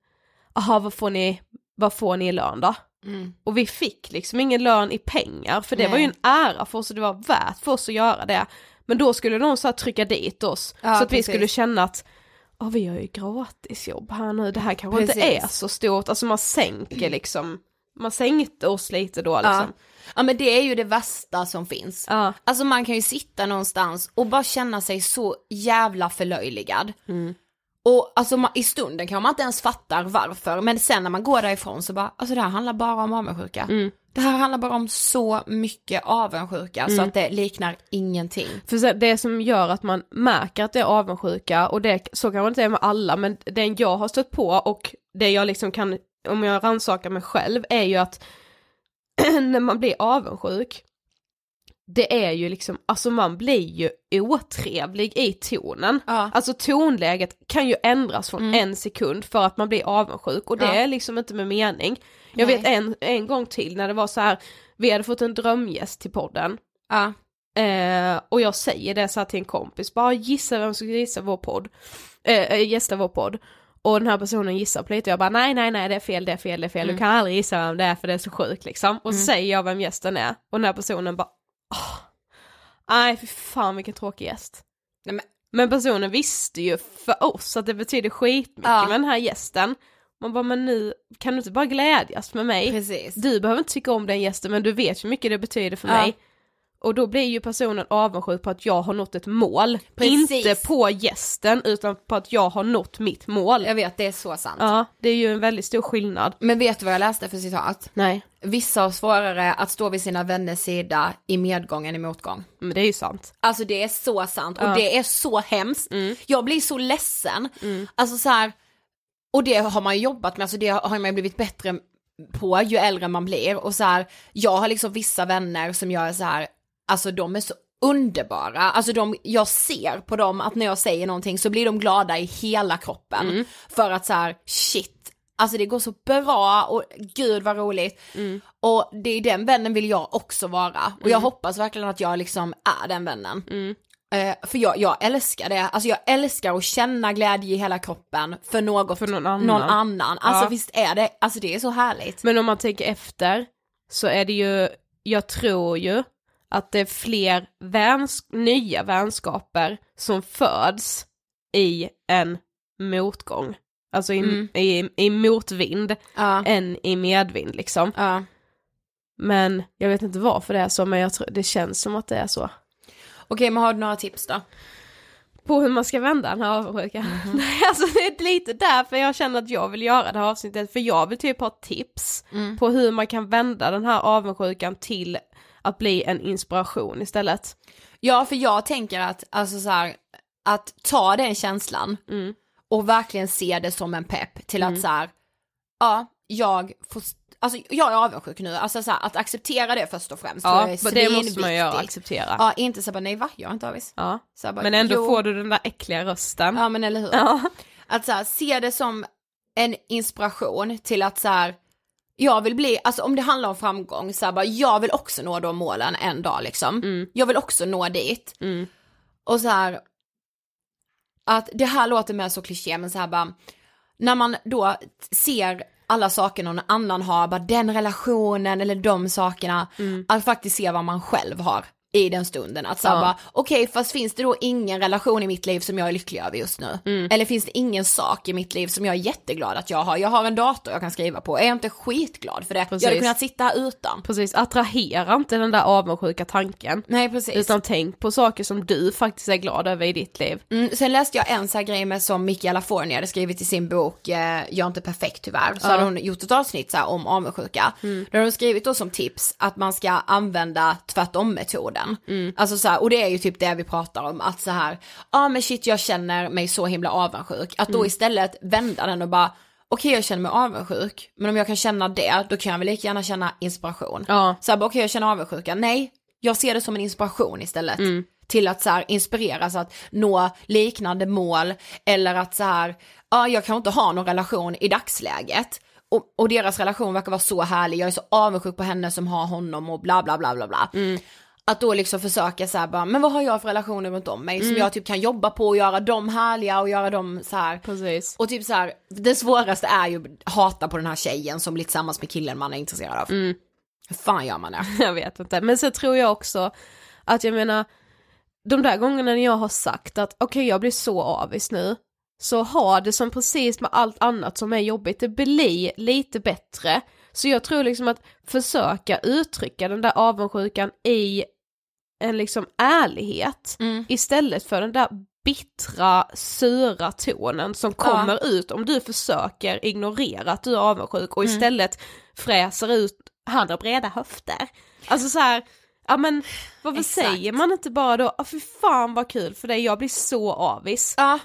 aha vad får ni, vad får ni i lön då? Mm. Och vi fick liksom ingen lön i pengar, för det Nej. var ju en ära för oss och det var värt för oss att göra det. Men då skulle någon så trycka dit oss, Ja, så att vi precis. skulle känna att Ja vi har ju gratisjobb här nu, det här kanske inte Precis. är så stort, alltså man sänker liksom, man sänkte oss lite då Ja. liksom. ja men det är ju det värsta som finns. Ja. Alltså man kan ju sitta någonstans och bara känna sig så jävla förlöjligad. Mm. Och alltså i stunden kan man inte ens fattar varför, men sen när man går därifrån så bara, alltså det här handlar bara om avundsjuka. Mm. Det här handlar bara om så mycket avundsjuka så att det liknar ingenting. För det som gör att man märker att det är avundsjuka, och det, så kanske inte är med alla, men den jag har stött på och det jag liksom kan, om jag rannsakar mig själv, är ju att (clears throat) när man blir avundsjuk, det är ju liksom, alltså man blir ju otrevlig i tonen. Ja. Alltså tonläget kan ju ändras från Mm. en sekund för att man blir avundsjuk och det Ja. är liksom inte med mening. Jag Nej. vet en, en gång till när det var så här, vi hade fått en drömgäst till podden Ja. Eh, och jag säger det så här till en kompis, bara gissa vem som ska gissa vår podd, eh, eh, gästa vår podd. Och den här personen gissar på lite, jag bara nej nej nej det är fel, det är fel, det är fel, du kan aldrig gissa vem det är för det är så sjukt liksom. Och så säger jag vem gästen är, och den här personen bara, åh, nej fy fan vilken tråkig gäst. Nej, men, Men personen visste ju för oss att det betyder skitmycket Ja. med den här gästen. Man bara, men nu kan du inte bara glädjas med mig? precis. Du behöver inte tycka om den gästen men du vet hur mycket det betyder för Ja. mig. Och då blir ju personen avundsjuk på att jag har nått ett mål. Precis. Inte på gästen utan på att jag har nått mitt mål. Jag vet, det är så sant. Ja, det är ju en väldigt stor skillnad. Men vet du vad jag läste för citat? Nej, Vissa har svårare att stå vid sina vänners sida i medgång än i motgång. men det är ju sant. Alltså det är så sant och Ja. det är så hemskt. Mm. Jag blir så ledsen. Mm. Alltså så här, och det har man jobbat med, alltså det har man ju blivit bättre på ju äldre man blir och så här, jag har liksom vissa vänner som jag är så här, alltså de är så underbara, alltså de, jag ser på dem att när jag säger någonting så blir de glada i hela kroppen. Mm. För att så här, shit, alltså det går så bra och gud vad roligt. Mm. Och det är den vännen vill jag också vara. Och jag hoppas verkligen att jag liksom är den vännen. Mm. Eh, för jag, jag älskar det, alltså jag älskar att känna glädje i hela kroppen för något, För någon annan. någon annan. Alltså Ja. visst är det, alltså det är så härligt. Men om man tänker efter så är det ju, jag tror ju att det är fler väns nya vänskaper som föds i en motgång. Alltså i, Mm. i, i motvind Ja, än i medvind liksom. ja. Men jag vet inte varför det är så, men jag tror, det känns som att det är så. Okej men har du några tips då? På hur man ska vända den här avundsjukan. (laughs) Nej, alltså det är lite därför jag känner att jag vill göra det här avsnittet, för jag vill typ ha tips Mm. på hur man kan vända den här avundsjukan till att bli en inspiration istället. Ja för jag tänker att, alltså så här, att ta den känslan Mm. och verkligen se det som en pepp till att så här, ja, jag får, alltså jag är avundsjuk nu, alltså så här, att acceptera det först och främst. Ja, men det måste man göra, acceptera. Ja, inte så bara nej va, jag är inte avis. Ja. Så bara, Men ändå jo. får du den där äckliga rösten. Ja men eller hur. Ja. Att så här, se det som en inspiration till att så här, jag vill bli, alltså om det handlar om framgång, så här, bara, jag vill också nå de målen en dag liksom. Mm. Jag vill också nå dit. Mm. Och så här, att det här låter mer så kliché men så här bara, när man då ser alla saker någon annan har, bara den relationen eller de sakerna, Mm. att faktiskt se vad man själv har i den stunden. Att säga Ja. bara, okej fast finns det då ingen relation i mitt liv som jag är lycklig över just nu? Mm. Eller finns det ingen sak i mitt liv som jag är jätteglad att jag har? Jag har en dator jag kan skriva på, är jag inte skitglad för det? Precis. Jag hade kunnat sitta här utan. Precis, attrahera inte den där avundsjuka tanken. Nej precis. Utan tänk på saker som du faktiskt är glad över i ditt liv. Mm, sen läste jag en sån här grej med som Micke Alaforni hade skrivit i sin bok eh, Jag är inte perfekt tyvärr. Så Ja. hade hon gjort ett avsnitt så här, om avundsjuka. Mm. Då hade hon skrivit då som tips att man ska använda tvärtom-metoden. Mm. Alltså så här, och det är ju typ det vi pratar om att så här, ja ah, men shit jag känner mig så himla avundsjuk. Att Mm. då istället vända den och bara okej jag känner mig avundsjuk, men om jag kan känna det då kan jag väl lika gärna känna inspiration. Ja. Så här, okej jag känner avundsjuka, nej, jag ser det som en inspiration istället. Mm. Till att så här inspireras att nå liknande mål eller att så här, ja jag kan inte ha någon relation i dagsläget. Och, och deras relation verkar vara så härlig, jag är så avundsjuk på henne som har honom och bla bla bla bla bla. Att då liksom försöka så här bara, men vad har jag för relationer runt om mig som jag typ kan jobba på och göra dem härliga och göra dem så här. Precis. Och typ så här, det svåraste är ju att hata på den här tjejen som blir tillsammans med killen man är intresserad av. Mm. Hur fan gör man det? (laughs) Jag vet inte, men så tror jag också att jag menar, de där gångerna när jag har sagt att okej jag blir så avis nu, så har det som precis med allt annat som är jobbigt, det blir lite bättre. Så jag tror liksom att försöka uttrycka den där avundsjukan i en liksom ärlighet Mm. istället för den där bittra, sura tonen som kommer ut om du försöker ignorera att du är avundsjuk och Mm. istället fräser ut, han har breda höfter. Alltså så här, ja men varför Exakt. säger man inte bara då, ah, fy fan vad kul för dig, jag blir så avis. Ja,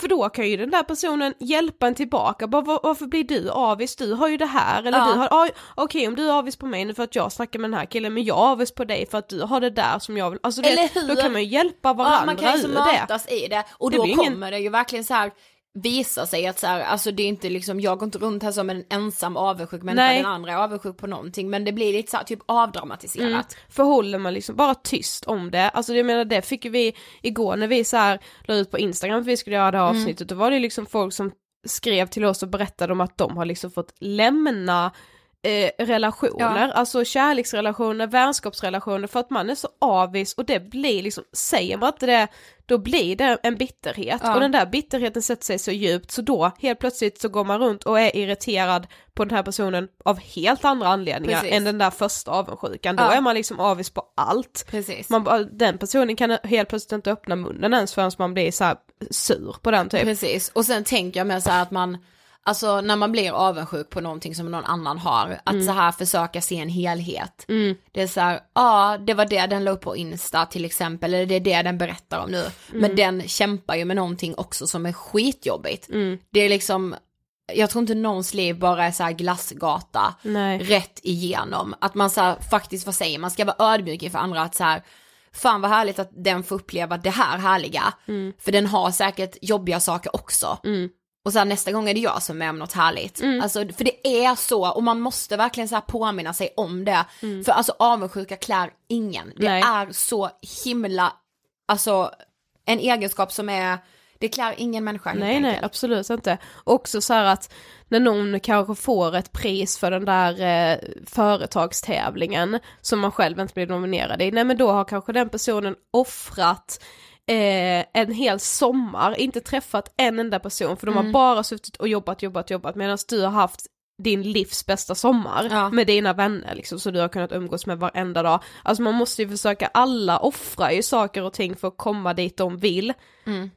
För då kan ju den där personen hjälpa en tillbaka, bara "Var- varför blir du avis? Du har ju det här, eller Ja. du har, "Aj, okej om du är avis på mig nu för att jag snackar med den här killen, men jag är avis på dig för att du har det där som jag vill, alltså Eller hur? då kan man ju hjälpa varandra ja man kan ju så ur det. i det och Det då kommer ingen- det ju verkligen så här visa sig att så här, alltså det är inte liksom, jag går inte runt här som en ensam avundsjuk människa, Nej. den andra är avundsjuk på någonting, men det blir lite så här, typ avdramatiserat. Mm. För håller man liksom bara tyst om det, alltså jag menar det fick ju vi igår när vi så här la ut på Instagram för vi skulle göra det här Mm. avsnittet, då var det liksom folk som skrev till oss och berättade om att de har liksom fått lämna eh, relationer, alltså kärleksrelationer, vänskapsrelationer för att man är så avis och det blir liksom, säger man inte det, då blir det en bitterhet Ja. och den där bitterheten sätter sig så djupt så då helt plötsligt så går man runt och är irriterad på den här personen av helt andra anledningar Precis. än den där första avundsjukan, då Ja. är man liksom avis på allt. Precis. Man, den personen kan helt plötsligt inte öppna munnen ens förrän man blir så här sur på den typ. Precis, och sen tänker jag med så här att man, alltså när man blir avundsjuk på någonting som någon annan har, att så här försöka se en helhet. Det är så här, ja det var det den la upp på Insta till exempel, eller det är det den berättar om nu. Men den kämpar ju med någonting också som är skitjobbigt. Det är liksom, jag tror inte någons liv bara är så här glassgata Nej. rätt igenom. Att man så här, faktiskt, vad säger man, ska vara ödmjuk inför andra att så här, fan vad härligt att den får uppleva det här härliga. För den har säkert jobbiga saker också. Och så här, nästa gång är det jag som är med om något härligt. Alltså, för det är så, och man måste verkligen så här påminna sig om det. För alltså avundsjuka klär ingen. Det Nej. är så himla, alltså en egenskap som är, det klär ingen människa Nej, nej, enkelt. absolut inte. Också så här att när någon kanske får ett pris för den där eh, företagstävlingen som man själv inte blir nominerad i, nej men då har kanske den personen offrat eh, en hel sommar, inte träffat en enda person för de Mm. har bara suttit och jobbat, jobbat, jobbat medan du har haft din livs bästa sommar Ja. med dina vänner liksom så du har kunnat umgås med varenda dag. Alltså man måste ju försöka, alla offrar ju saker och ting för att komma dit de vill.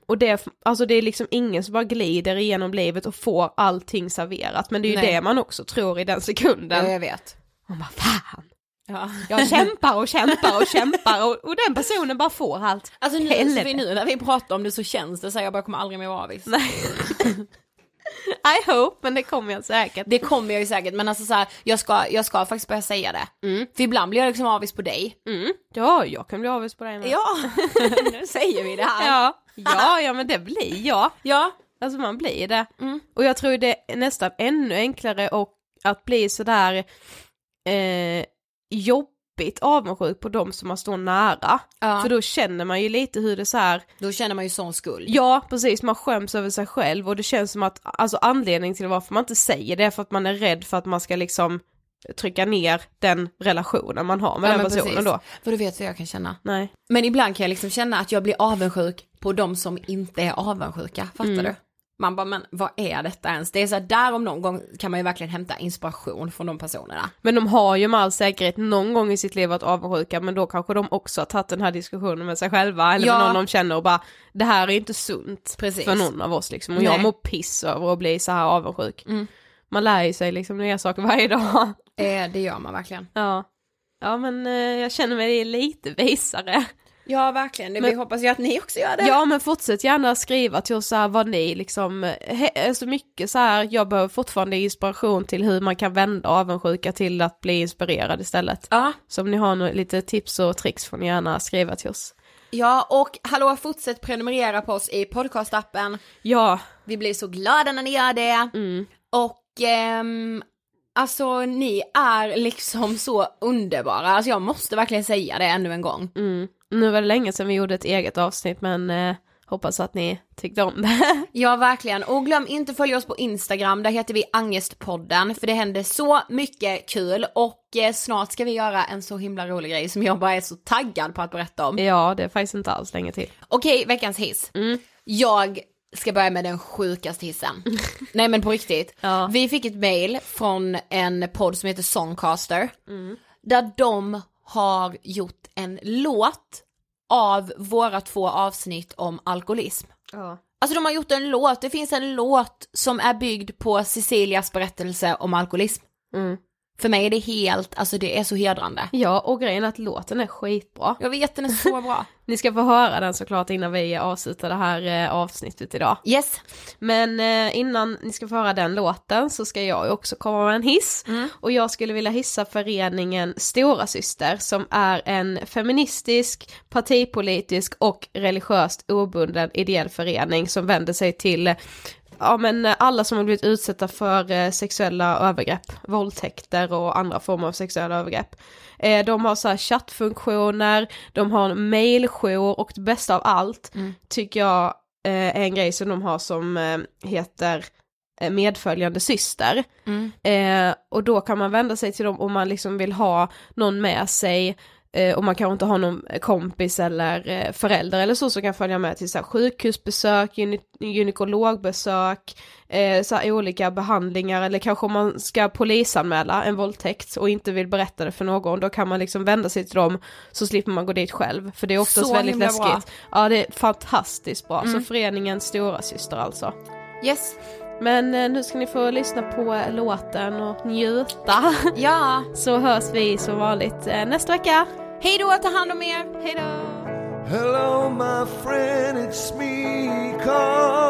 Och det, alltså det är liksom ingen som bara glider igenom livet och får allting serverat men det är ju Nej. det man också tror i den sekunden. Ja, jag vet. Man bara fan, Ja. jag kämpar och kämpar och kämpar och, och den personen bara får allt. Alltså nu. Sofie, nu när vi pratar om det så känns det så här, jag bara kommer aldrig mer vara avis. Nej. (laughs) I hope, men det kommer jag säkert. Det kommer jag ju säkert men alltså så här, jag ska, jag ska faktiskt börja säga det. För ibland blir jag liksom avis på dig. Mm. Ja, jag kan bli avis på dig med. Ja, (laughs) nu säger vi det här. Ja, ja, ja men det blir jag. Ja, Alltså man blir det. Och jag tror det är nästan ännu enklare och att bli sådär eh, jobbigt avundsjuk på de som man står nära. Ja. För då känner man ju lite hur det så här. då känner man ju sån skuld. ja precis, man skäms över sig själv och det känns som att, alltså anledningen till varför man inte säger det är för att man är rädd för att man ska liksom trycka ner den relationen man har med Ja, den personen precis. då. För du vet hur jag kan känna. Nej. Men ibland kan jag liksom känna att jag blir avundsjuk på de som inte är avundsjuka, fattar Mm. du? Man bara, men vad är detta ens? Det är så här, där om någon gång kan man ju verkligen hämta inspiration från de personerna. Men de har ju med all säkerhet någon gång i sitt liv varit avundsjuka men då kanske de också har tagit den här diskussionen med sig själva eller Ja. med någon de känner och bara det här är inte sunt Precis. för någon av oss liksom och jag Nej. mår piss över att bli så här avundsjuk. Mm. Man lär ju sig liksom nya saker varje dag. Eh, det gör man verkligen. Ja. Ja men eh, jag känner mig lite visare. Ja, verkligen. Men- vi hoppas ju att ni också gör det. Ja men fortsätt gärna skriva till oss så här vad ni liksom, he, så mycket så här, jag behöver fortfarande inspiration till hur man kan vända avundsjuka till att bli inspirerad istället. Ja, Så om ni har några, lite tips och tricks får ni gärna skriva till oss. ja, och hallå, fortsätt prenumerera på oss i podcastappen. Ja, Vi blir så glada när ni gör det. mm. Och ehm, alltså ni är liksom så underbara. Alltså jag måste verkligen säga det ännu en gång. Mm. Nu var det länge sedan vi gjorde ett eget avsnitt men eh, hoppas att ni tyckte om det. (laughs) Ja, verkligen. Och glöm inte följa oss på Instagram, där heter vi Angestpodden, för det händer så mycket kul och eh, snart ska vi göra en så himla rolig grej som jag bara är så taggad på att berätta om. ja, det är faktiskt inte alls länge till. Okej, veckans hiss. Jag ska börja med den sjukaste hissen. (laughs) Nej men på riktigt. Ja. Vi fick ett mail från en podd som heter Songcaster. Där de har gjort en låt av våra två avsnitt om alkoholism. Ja. Alltså de har gjort en låt, det finns en låt som är byggd på Cecilias berättelse om alkoholism. Mm. För mig är det helt, alltså det är så hedrande. ja, och grejen är att låten är skitbra. Jag vet den är så bra. (laughs) Ni ska få höra den såklart innan vi avslutar det här eh, avsnittet idag. Yes. Men eh, innan ni ska få höra den låten så ska jag också komma med en hiss. Och jag skulle vilja hissa föreningen Stora Syster som är en feministisk, partipolitisk och religiöst obunden ideell förening som vänder sig till Ja men alla som har blivit utsatta för eh, sexuella övergrepp, våldtäkter och andra former av sexuella övergrepp. Eh, de har så här chattfunktioner, de har en mailjour och det bästa av allt tycker jag eh, är en grej som de har som eh, heter eh, medföljande syster. Eh, och då kan man vända sig till dem om man liksom vill ha någon med sig eh, och man kanske inte har någon kompis eller eh, förälder eller så som kan följa med till så här, sjukhusbesök, gyne- gynekologbesök, eh, så här, olika behandlingar eller kanske om man ska polisanmäla en våldtäkt och inte vill berätta det för någon, då kan man liksom vända sig till dem så slipper man gå dit själv. För det är oftast Så väldigt läskigt. bra. Ja det är fantastiskt bra, så föreningen Stora Syster alltså. Yes. Men eh, nu ska ni få lyssna på eh, låten och njuta. Ja. (laughs) Så hörs vi som vanligt eh, nästa vecka. Hej då, ta hand om er. Hej då! Hello, my friend, it's me Carl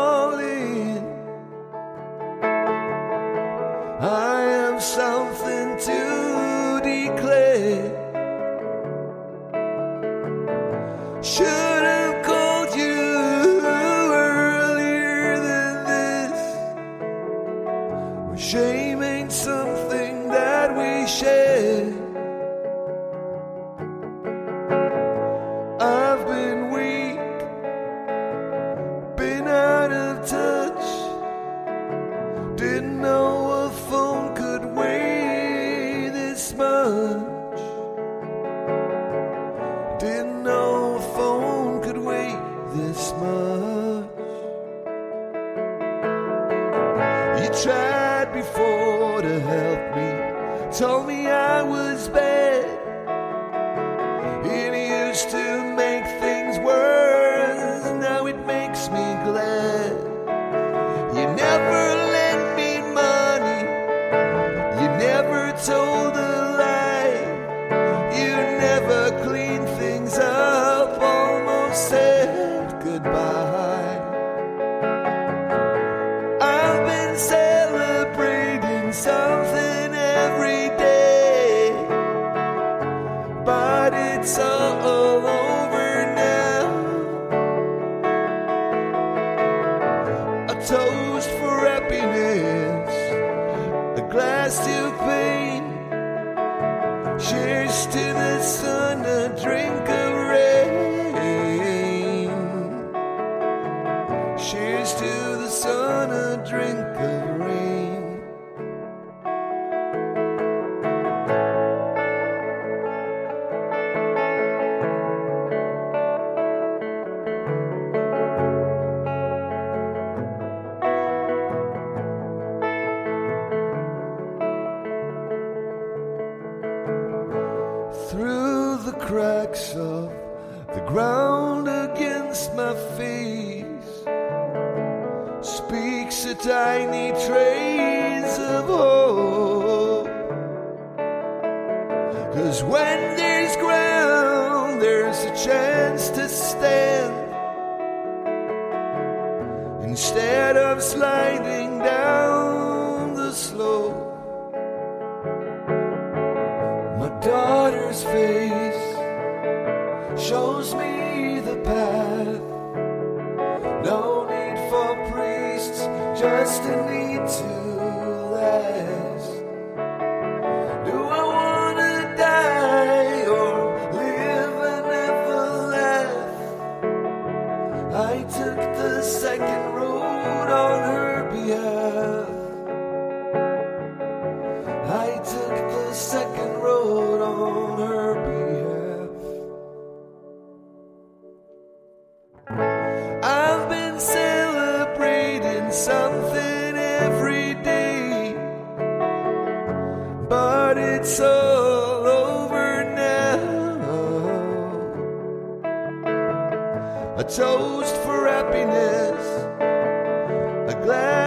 son a drinker.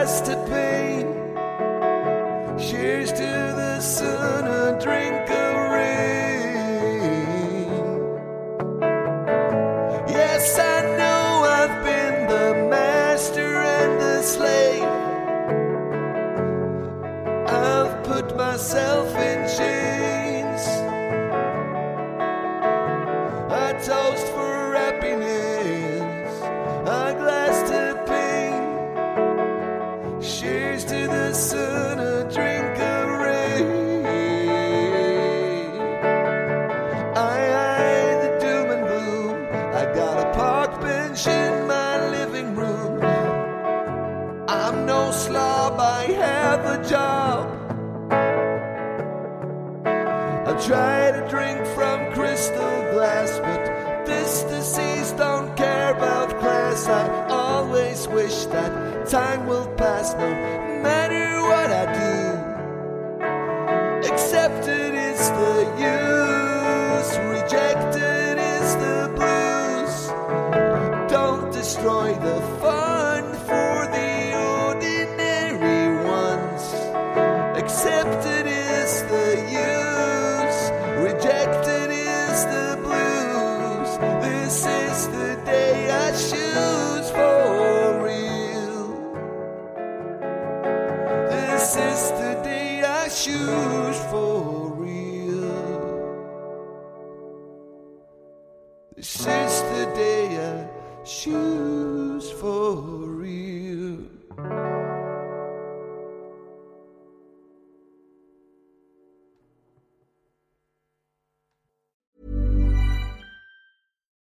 blasted pain. Cheers to the sun, a drink of rain. Yes, I know I've been the master and the slave. I've put myself in. time will pass, no